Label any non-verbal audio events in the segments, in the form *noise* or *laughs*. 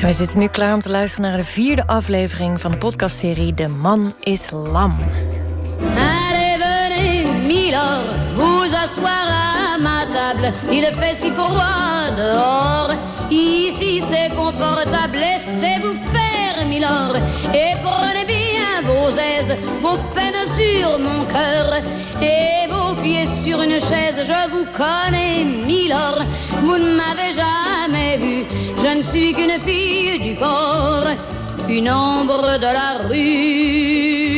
En we zitten nu klaar om te luisteren naar de vierde aflevering van de podcastserie De Man is Lam. Allez, venez, Milord, vous asseoir à ma table. Il fait si froid dehors. Ici c'est confortable, laissez-vous faire, Milord. Et prenez bien vos aises, vos peines sur mon cœur. Et vos pieds sur une chaise, je vous connais, Milord. Vous ne m'avez jamais vu, je ne suis qu'une fille du port. Une ombre de la rue.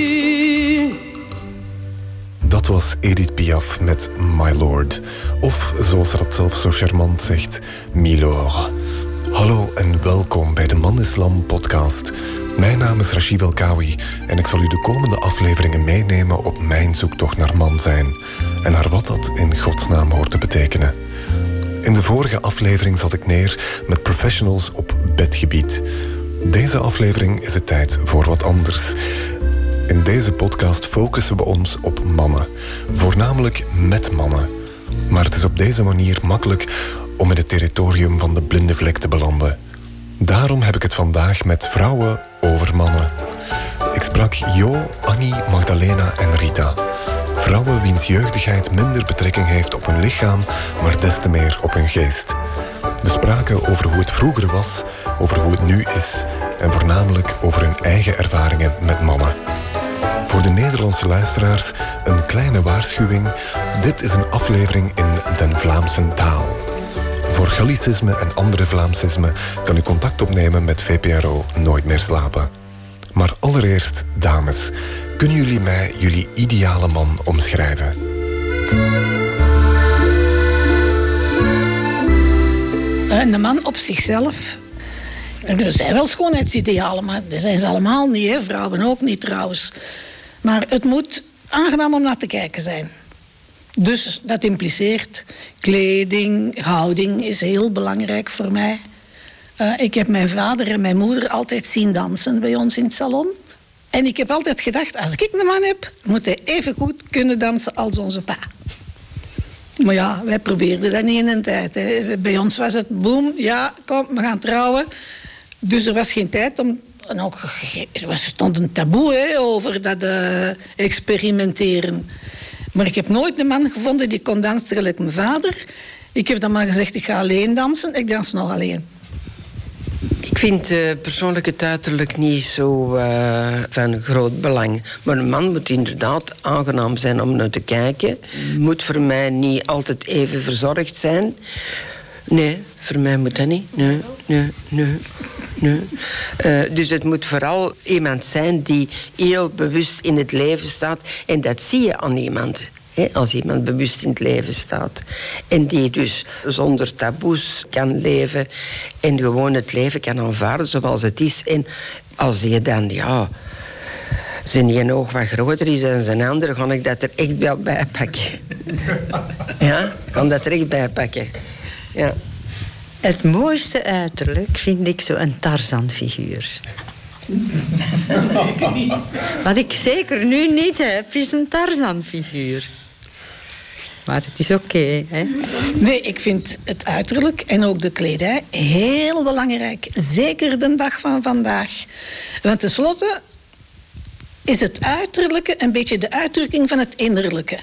Dat was Edith Piaf met My Lord. Of zoals ze dat zelf zo charmant zegt, Milord. Hallo en welkom bij de Man Islam podcast. Mijn naam is Rashid Elkawi en ik zal u de komende afleveringen meenemen op mijn zoektocht naar man zijn en naar wat dat in godsnaam hoort te betekenen. In de vorige aflevering zat ik neer met professionals op bedgebied. Deze aflevering is het tijd voor wat anders. In deze podcast focussen we ons op mannen, voornamelijk met mannen. Maar het is op deze manier makkelijk om in het territorium van de blinde vlek te belanden. Daarom heb ik het vandaag met vrouwen over mannen. Ik sprak Jo, Annie, Magdalena en Rita. Vrouwen wiens jeugdigheid minder betrekking heeft op hun lichaam, maar des te meer op hun geest. We spraken over hoe het vroeger was, over hoe het nu is en voornamelijk over hun eigen ervaringen met mannen. Voor de Nederlandse luisteraars een kleine waarschuwing. Dit is een aflevering in den Vlaamse taal. Voor Gallicisme en andere Vlaamsisme kan u contact opnemen met VPRO Nooit meer slapen. Maar allereerst, dames, kunnen jullie mij jullie ideale man omschrijven? Een Eh, man op zichzelf. Er zijn wel schoonheidsidealen, maar dat zijn ze allemaal niet. Hè? Vrouwen ook niet trouwens. Maar het moet aangenaam om naar te kijken zijn. Dus dat impliceert kleding, houding is heel belangrijk voor mij. Eh, ik heb mijn vader en mijn moeder altijd zien dansen bij ons in het salon. En ik heb altijd gedacht, als ik een man heb, moet hij even goed kunnen dansen als onze pa. Maar ja, wij probeerden dat niet in een tijd. Hè. Bij ons was het boem, ja, kom, we gaan trouwen. Dus er was geen tijd om... En ook, er stond een taboe over dat eh, experimenteren. Maar ik heb nooit een man gevonden die kon dansen gelijk mijn vader. Ik heb dan maar gezegd, ik ga alleen dansen. Ik dans nog alleen. Ik vind eh, persoonlijk het uiterlijk niet zo eh, van groot belang. Maar een man moet inderdaad aangenaam zijn om naar te kijken. Moet voor mij niet altijd even verzorgd zijn. Nee, voor mij moet dat niet. Nee, nee, nee. Nee. Eh, dus het moet vooral iemand zijn die heel bewust in het leven staat. En dat zie je aan iemand. hè, als iemand bewust in het leven staat. En die dus zonder taboes kan leven. En gewoon het leven kan aanvaarden zoals het is. En als je dan, ja zijn een oog wat groter is dan zijn andere, ga ik dat er echt wel bij pakken. *laughs* Ja, kan dat er echt bij pakken. Ja. Het mooiste uiterlijk vind ik zo'n Tarzan-figuur. Wat ik zeker nu niet heb, is een Tarzan-figuur. Maar het is oké, hè? Nee, ik vind het uiterlijk en ook de kledij heel belangrijk. Zeker de dag van vandaag. Want tenslotte is het uiterlijke een beetje de uitdrukking van het innerlijke.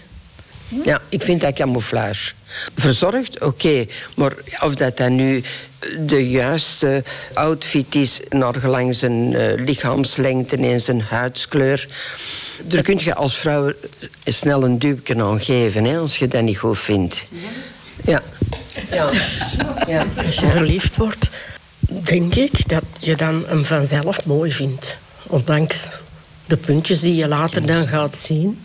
Ja, ik vind dat camouflage. Verzorgd, oké. Maar of dat dan nu de juiste outfit is... naar gelang zijn eh, lichaamslengte en zijn huidskleur... daar kun je als vrouw snel een duwke aan geven... Hè, als je dat niet goed vindt. Ja. ja. ja. Als je verliefd wordt, denk ik dat je dan hem vanzelf mooi vindt. Ondanks de puntjes die je later dan gaat zien.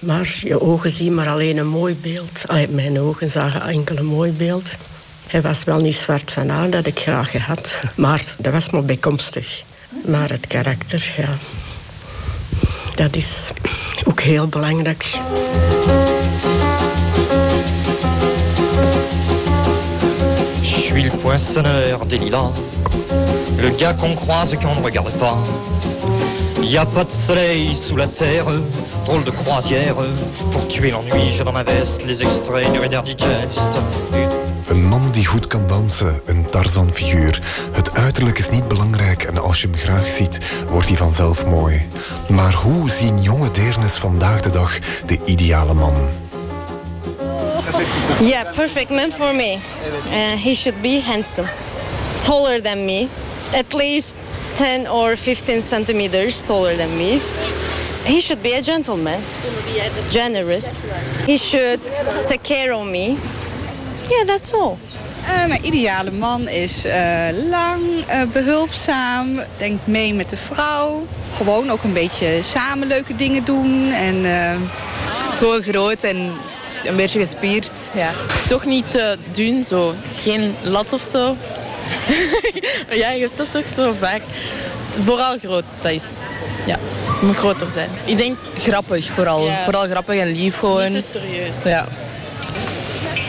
Maar je ogen zien maar alleen een mooi beeld. Mijn ogen zagen enkel een mooi beeld. Hij was wel niet zwart van aan, dat ik graag gehad. Maar dat was maar bijkomstig. Maar het karakter, ja... Dat is ook heel belangrijk. Je suis le poinçonneur des lilas, le gars qu'on croise et qu'on ne regarde pas. Y a pas de soleil sous la terre, drôle de croisière. Pour tuer l'ennui, j'ai dans ma veste les extraits du Reader Digest. Een man die goed kan dansen, een Tarzan-figuur. Het uiterlijk is niet belangrijk en als je hem graag ziet, wordt hij vanzelf mooi. Maar hoe zien jonge deernes vandaag de dag de ideale man? Yeah, perfect man for me. Uh, he should be handsome, taller than me, at least 10 or 15 centimeters taller than me. He should be a gentleman, generous. He should take care of me. Yeah, that's all. Uh, mijn ideale man is uh, lang, uh, behulpzaam, denkt mee met de vrouw. Gewoon ook een beetje samen leuke dingen doen. En, Gewoon groot en een beetje gespierd. Ja. Toch niet te dun, zo. geen lat of zo. *laughs* ja, je hebt dat toch zo vaak. Vooral groot, dat is. Ja, moet groter zijn. Ik denk grappig vooral. Ja. Vooral grappig en lief gewoon. Niet te serieus. Ja.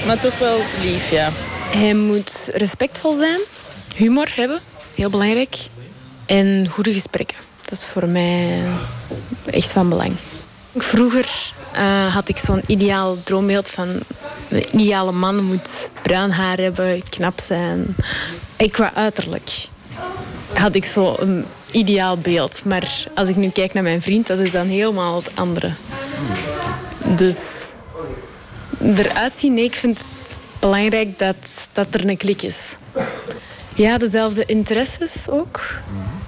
Maar toch wel lief, ja. Hij moet respectvol zijn, humor hebben, heel belangrijk. En goede gesprekken. Dat is voor mij echt van belang. Vroeger uh, had ik zo'n ideaal droombeeld van... een ideale man moet bruin haar hebben, knap zijn. Ik qua uiterlijk had ik zo een ideaal beeld. Maar als ik nu kijk naar mijn vriend, dat is dan helemaal het andere. Dus eruit zien, nee, ik vind het belangrijk dat, dat er een klik is. Ja, dezelfde interesses ook.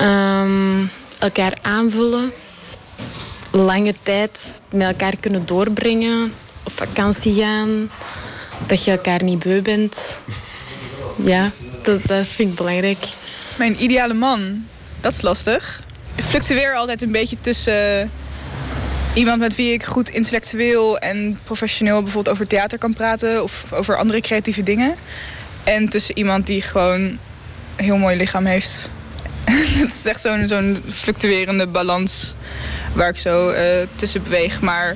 Um, elkaar aanvullen. Lange tijd met elkaar kunnen doorbrengen. Op vakantie gaan. Dat je elkaar niet beu bent. Ja, dat, dat vind ik belangrijk. Mijn ideale man, dat is lastig. Ik fluctueer altijd een beetje tussen iemand met wie ik goed intellectueel en professioneel bijvoorbeeld over theater kan praten of over andere creatieve dingen. En tussen iemand die gewoon een heel mooi lichaam heeft. *laughs* Het is echt zo'n fluctuerende balans waar ik zo uh, tussen beweeg. Maar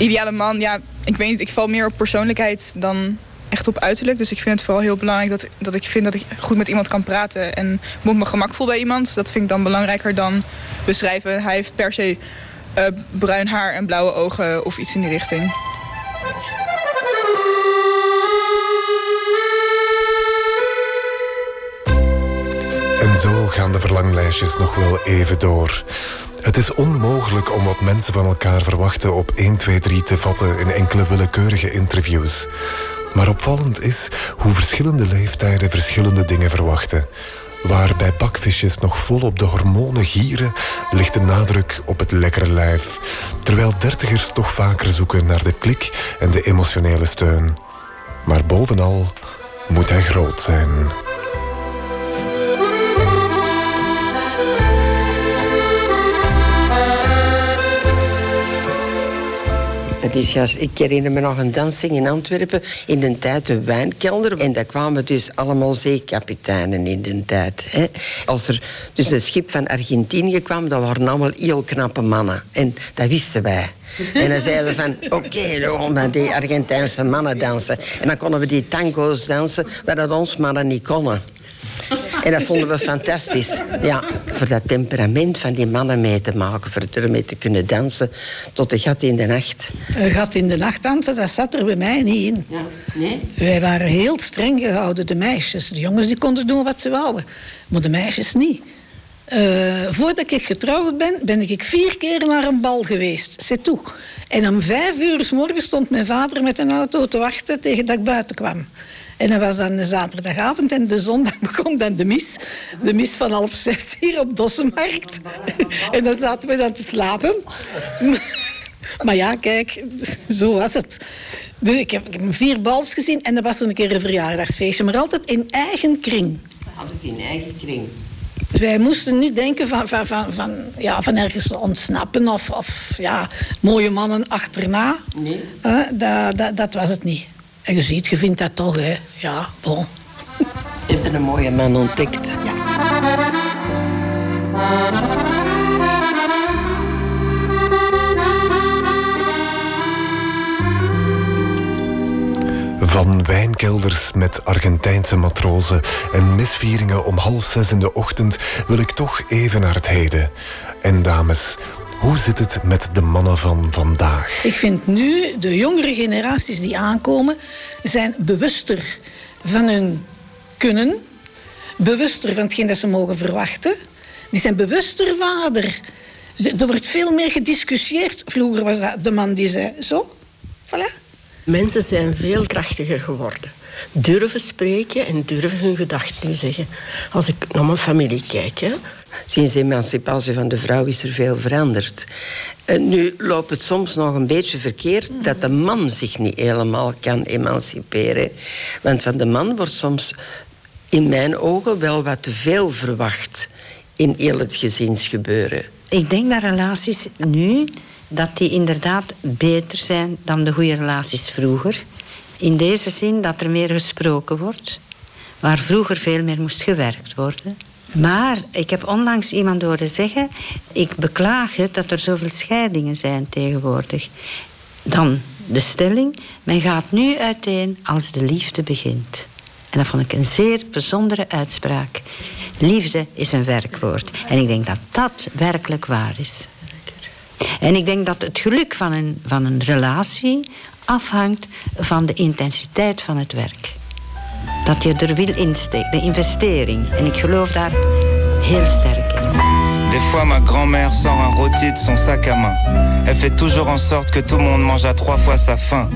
ideale man, ja, ik weet niet, ik val meer op persoonlijkheid dan echt op uiterlijk. Dus ik vind het vooral heel belangrijk dat, dat ik vind dat ik goed met iemand kan praten. En moet me gemak voel bij iemand. Dat vind ik dan belangrijker dan beschrijven. Hij heeft per se uh, bruin haar en blauwe ogen of iets in die richting. En zo gaan de verlanglijstjes nog wel even door. Het is onmogelijk om wat mensen van elkaar verwachten op 1, 2, 3 te vatten in enkele willekeurige interviews. Maar opvallend is hoe verschillende leeftijden verschillende dingen verwachten. Waar bij bakvisjes nog volop de hormonen gieren, ligt de nadruk op het lekkere lijf. Terwijl dertigers toch vaker zoeken naar de klik en de emotionele steun. Maar bovenal moet hij groot zijn. Het is juist, ik herinner me nog een dansing in Antwerpen in de tijd de wijnkelder. En daar kwamen dus allemaal zeekapiteinen in de tijd. Als er dus een schip van Argentinië kwam, dat waren allemaal heel knappe mannen. En dat wisten wij. En dan zeiden we van, oké, okay, dan gaan die Argentijnse mannen dansen. En dan konden we die tango's dansen, waar dat ons mannen niet konden. En dat vonden we fantastisch. Ja, voor dat temperament van die mannen mee te maken. Voor ermee te kunnen dansen tot de gat in de nacht. Een gat in de nacht dansen, dat zat er bij mij niet in. Ja, nee? Wij waren heel streng gehouden, de meisjes. De jongens die konden doen wat ze wouden. Maar de meisjes niet. Uh, voordat ik getrouwd ben, ben ik vier keer naar een bal geweest. C'est toe. En om vijf uur s morgens stond mijn vader met een auto te wachten tegen dat ik buiten kwam. En dat was dan de zaterdagavond en de zondag *laughs* begon dan de mis. De mis van half zes hier op Dossenmarkt. *laughs* En dan zaten we dan te slapen. *laughs* Maar ja, kijk, zo was het. Dus ik heb, ik heb vier bals gezien en dat was een keer een verjaardagsfeestje. Maar altijd in eigen kring. Altijd in eigen kring. Wij moesten niet denken van, van, van, van, ja, van ergens ontsnappen of, of ja, mooie mannen achterna. Nee. Uh, dat, dat, dat was het niet. En je ziet, je vindt dat toch, hè. Ja, bon. Je hebt een mooie man ontdekt. Ja. Van wijnkelders met Argentijnse matrozen en misvieringen om half zes in de ochtend wil ik toch even naar het heden. En dames, hoe zit het met de mannen van vandaag? Ik vind nu, de jongere generaties die aankomen, zijn bewuster van hun kunnen, bewuster van hetgeen dat ze mogen verwachten. Die zijn bewuster vader. Er wordt veel meer gediscussieerd. Vroeger was dat de man die zei, zo, voilà. Mensen zijn veel krachtiger geworden. Durven spreken en durven hun gedachten zeggen. Als ik naar mijn familie kijk, hè, Sinds de emancipatie van de vrouw is er veel veranderd. En nu loopt het soms nog een beetje verkeerd dat de man zich niet helemaal kan emanciperen. Want van de man wordt soms in mijn ogen wel wat te veel verwacht in heel het gezinsgebeuren. Ik denk dat relaties nu dat die inderdaad beter zijn dan de goede relaties vroeger. In deze zin dat er meer gesproken wordt, waar vroeger veel meer moest gewerkt worden. Maar ik heb onlangs iemand horen zeggen: ik beklaag het dat er zoveel scheidingen zijn tegenwoordig. Dan de stelling: men gaat nu uiteen als de liefde begint. En dat vond ik een zeer bijzondere uitspraak. Liefde is een werkwoord. En ik denk dat dat werkelijk waar is. En ik denk dat het geluk van een, van een relatie afhangt van de intensiteit van het werk. Dat je er wil insteken, de investering. En ik geloof daar heel sterk. Des fois, ma grand-mère sort un rôti de son sac à main. Elle fait toujours en sorte que tout le monde mange à trois fois sa faim.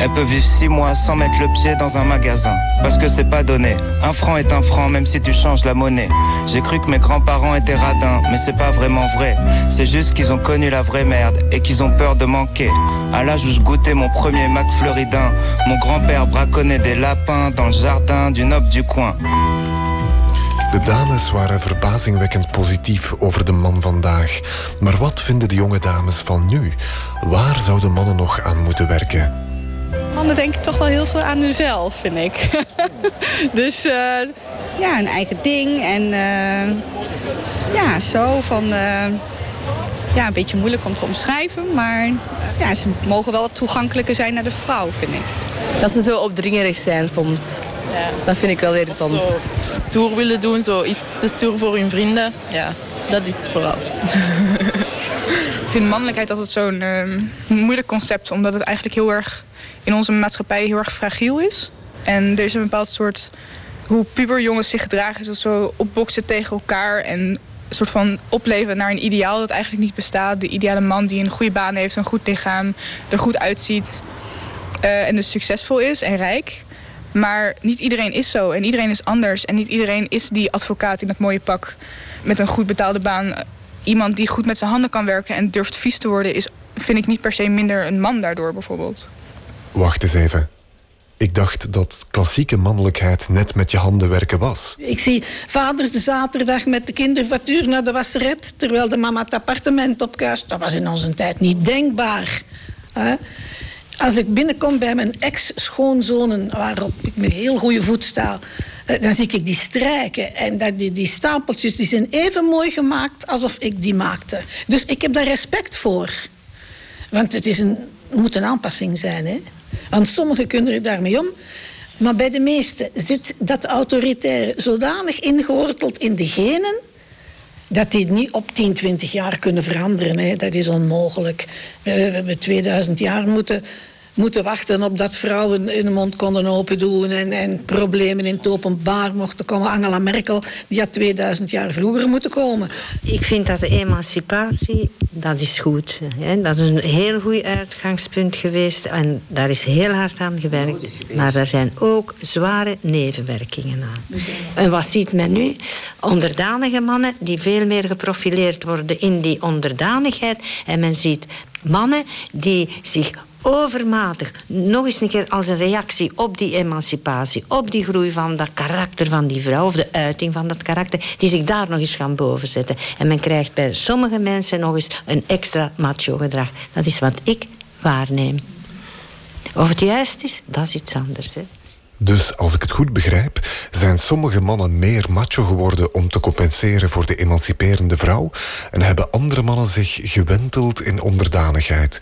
Elle peut vivre six mois sans mettre le pied dans un magasin. Parce que c'est pas donné. Un franc est un franc, même si tu changes la monnaie. J'ai cru que mes grands-parents étaient radins, mais c'est pas vraiment vrai. C'est juste qu'ils ont connu la vraie merde et qu'ils ont peur de manquer. À l'âge où je goûtais mon premier Mac Floridin, mon grand-père braconnait des lapins dans le jardin du noble du coin. De dames waren verbazingwekkend positief over de man vandaag. Maar wat vinden de jonge dames van nu? Waar zouden mannen nog aan moeten werken? Mannen denken toch wel heel veel aan hunzelf, vind ik. *laughs* dus uh, ja, een eigen ding. En uh, ja, zo van... Uh, ja, een beetje moeilijk om te omschrijven. Maar ja, ze mogen wel toegankelijker zijn naar de vrouw, vind ik. Dat ze zo opdringerig zijn soms. Ja. Dat vind ik wel irritant. Zo stoer willen doen, zo iets te stoer voor hun vrienden. Ja, dat is vooral. *laughs* ik vind mannelijkheid altijd zo'n uh, moeilijk concept. Omdat het eigenlijk heel erg in onze maatschappij heel erg fragiel is. En er is een bepaald soort... Hoe puberjongens zich gedragen, is dat zo opboksen tegen elkaar... en een soort van opleven naar een ideaal dat eigenlijk niet bestaat. De ideale man die een goede baan heeft, een goed lichaam, er goed uitziet... Uh, en dus succesvol is en rijk. Maar niet iedereen is zo en iedereen is anders. En niet iedereen is die advocaat in dat mooie pak met een goed betaalde baan. Iemand die goed met zijn handen kan werken en durft vies te worden... is, vind ik niet per se minder een man daardoor bijvoorbeeld. Wacht eens even. Ik dacht dat klassieke mannelijkheid net met je handen werken was. Ik zie vaders de zaterdag met de kindervatuur naar de wasseret... terwijl de mama het appartement opkuist. Dat was in onze tijd niet denkbaar. Als ik binnenkom bij mijn ex-schoonzonen, waarop ik met heel goede voet sta, eh, dan zie ik die strijken. En dat die, die stapeltjes die zijn even mooi gemaakt alsof ik die maakte. Dus ik heb daar respect voor. Want het is een, moet een aanpassing zijn. Hè? Want sommigen kunnen er daarmee om. Maar bij de meesten zit dat autoritaire zodanig ingeworteld in de genen dat die niet op 10, 20 jaar kunnen veranderen. Hè. Dat is onmogelijk. We hebben 2000 jaar moeten, moeten wachten op dat vrouwen hun mond konden open doen en, en problemen in het openbaar mochten komen. Angela Merkel, die had 2000 jaar vroeger moeten komen. Ik vind dat de emancipatie, dat is goed. Hè. Dat is een heel goed uitgangspunt geweest en daar is heel hard aan gewerkt. Maar er zijn ook zware nevenwerkingen aan. En wat ziet men nu? Onderdanige mannen die veel meer geprofileerd worden in die onderdanigheid. En men ziet mannen die zich overmatig, nog eens een keer als een reactie op die emancipatie, op die groei van dat karakter van die vrouw, of de uiting van dat karakter, die zich daar nog eens gaan bovenzetten. En men krijgt bij sommige mensen nog eens een extra macho gedrag. Dat is wat ik waarneem. Of het juist is, dat is iets anders. Dus als ik het goed begrijp, zijn sommige mannen meer macho geworden om te compenseren voor de emanciperende vrouw en hebben andere mannen zich gewenteld in onderdanigheid.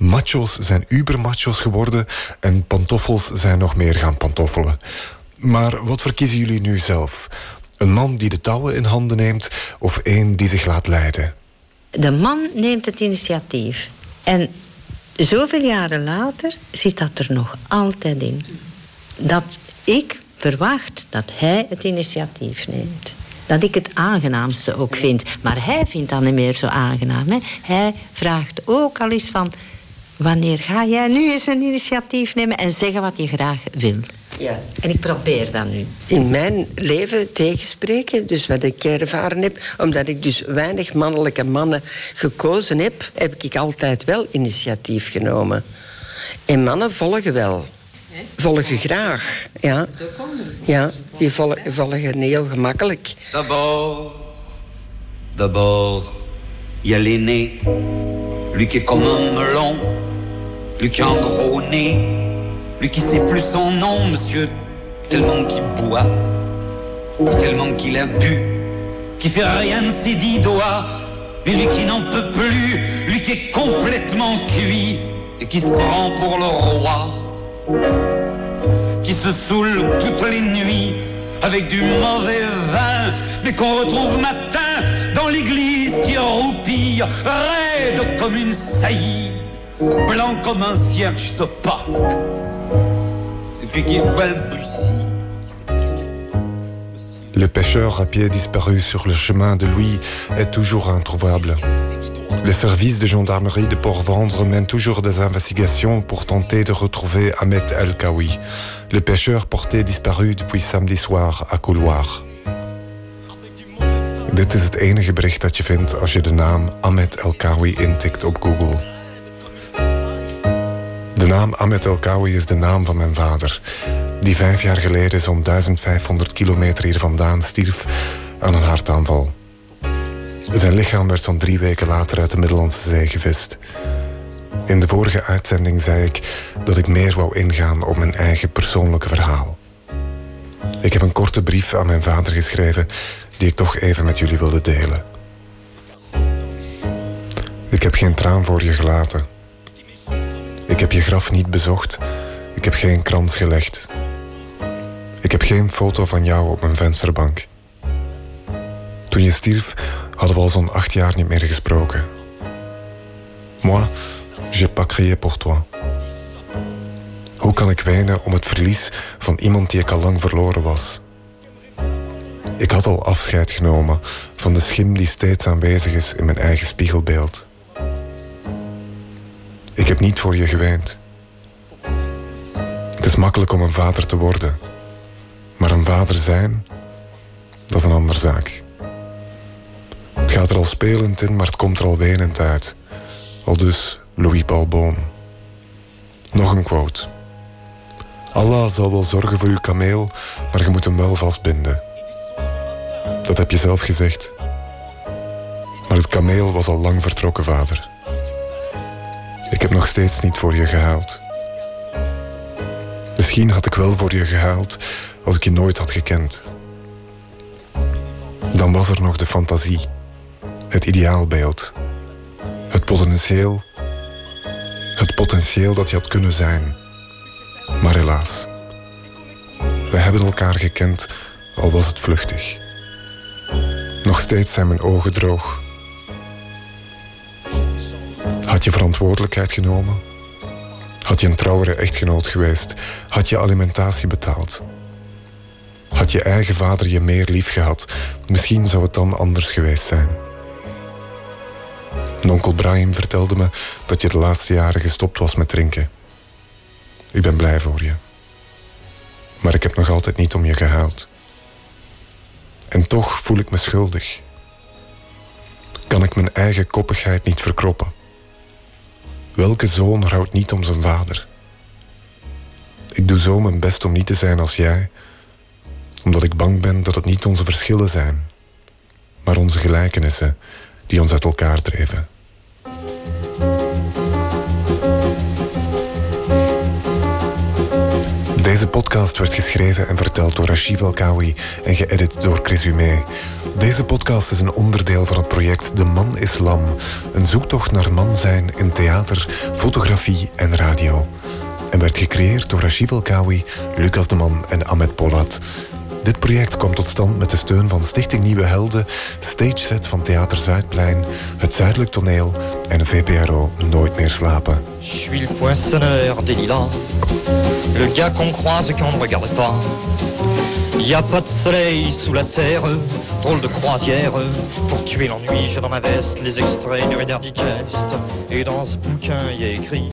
Macho's zijn ubermachos geworden en pantoffels zijn nog meer gaan pantoffelen. Maar wat verkiezen jullie nu zelf? Een man die de touwen in handen neemt of één die zich laat leiden? De man neemt het initiatief. En zoveel jaren later zit dat er nog altijd in. Dat ik verwacht dat hij het initiatief neemt. Dat ik het aangenaamste ook vind. Maar hij vindt dat niet meer zo aangenaam. Hij vraagt ook al eens van... wanneer ga jij nu eens een initiatief nemen en zeggen wat je graag wil? Ja. En ik probeer dat nu. In mijn leven tegenspreken, dus wat ik ervaren heb, omdat ik dus weinig mannelijke mannen gekozen heb, heb ik altijd wel initiatief genomen. En mannen volgen wel. Volgen graag, ja. Ja, die volgen, volgen heel gemakkelijk. D'abord, d'abord, il y a l'aîné, lui qui est comme un melon, lui qui a un gros nez, lui qui sait plus son nom, monsieur, tellement qu'il boit, tellement qu'il a bu, qui fait rien de ses dix doigts, et lui qui n'en peut plus, lui qui est complètement cuit, et qui se prend pour le roi, qui se saoule toutes les nuits avec du mauvais vin, mais qu'on retrouve matin dans l'église qui roupille, raide comme une saillie, blanc comme un cierge de Pâques. Le pêcheur à pied disparu sur le chemin de Louis est toujours introuvable. Le service de gendarmerie de Port-Vendre mène toujours des investigations pour tenter de retrouver Ahmed El Kawi, le pêcheur porté disparu depuis samedi soir à Couloir. Dit bericht je je Ahmed El Kawi Google. De naam Ahmed El Kawi is de naam van mijn vader, die vijf jaar geleden zo'n 1500 kilometer hier vandaan stierf aan een hartaanval. Zijn lichaam werd zo'n drie weken later uit de Middellandse Zee gevist. In de vorige uitzending zei ik dat ik meer wou ingaan op mijn eigen persoonlijke verhaal. Ik heb een korte brief aan mijn vader geschreven die ik toch even met jullie wilde delen. Ik heb geen traan voor je gelaten. Ik heb je graf niet bezocht. Ik heb geen krans gelegd. Ik heb geen foto van jou op mijn vensterbank. Toen je stierf, hadden we al zo'n acht jaar niet meer gesproken. Moi, j'ai pas crié pour toi. Hoe kan ik wijnen om het verlies van iemand die ik al lang verloren was? Ik had al afscheid genomen van de schim die steeds aanwezig is in mijn eigen spiegelbeeld. Ik heb niet voor je geweend. Het is makkelijk om een vader te worden, maar een vader zijn, dat is een andere zaak. Het gaat er al spelend in, maar het komt er al wenend uit. Al dus Louis Paul Boom. Nog een quote. Allah zal wel zorgen voor uw kameel, maar je moet hem wel vastbinden. Dat heb je zelf gezegd. Maar het kameel was al lang vertrokken, vader. Ik heb nog steeds niet voor je gehuild. Misschien had ik wel voor je gehuild als ik je nooit had gekend. Dan was er nog de fantasie, het ideaalbeeld, het potentieel, het potentieel dat je had kunnen zijn. Maar helaas, we hebben elkaar gekend, al was het vluchtig. Nog steeds zijn mijn ogen droog. Had je verantwoordelijkheid genomen? Had je een trouwere echtgenoot geweest? Had je alimentatie betaald? Had je eigen vader je meer lief gehad? Misschien zou het dan anders geweest zijn. Onkel Brian vertelde me dat je de laatste jaren gestopt was met drinken. Ik ben blij voor je. Maar ik heb nog altijd niet om je gehuild. En toch voel ik me schuldig. Kan ik mijn eigen koppigheid niet verkroppen? Welke zoon rouwt niet om zijn vader? Ik doe zo mijn best om niet te zijn als jij, omdat ik bang ben dat het niet onze verschillen zijn, maar onze gelijkenissen die ons uit elkaar dreven. Deze podcast werd geschreven en verteld door Rashid Elkawi en geëdit door Chris Humé. Deze podcast is een onderdeel van het project De Man is Lam. Een zoektocht naar man zijn in theater, fotografie en radio. En werd gecreëerd door Rashid Elkawi, Lucas de Man en Ahmed Polat. Dit project kwam tot stand met de steun van Stichting Nieuwe Helden, Stageset van Theater Zuidplein, het Zuidelijk Toneel en VPRO Nooit meer slapen. Je suis le poinçonneur des lilas, le gars qu'on croise et qu'on ne regarde pas. Y a pas de soleil sous la terre, drôle de croisière. Pour tuer l'ennui, j'ai dans ma veste les extraits du Reader Digest. Et dans ce bouquin, y a écrit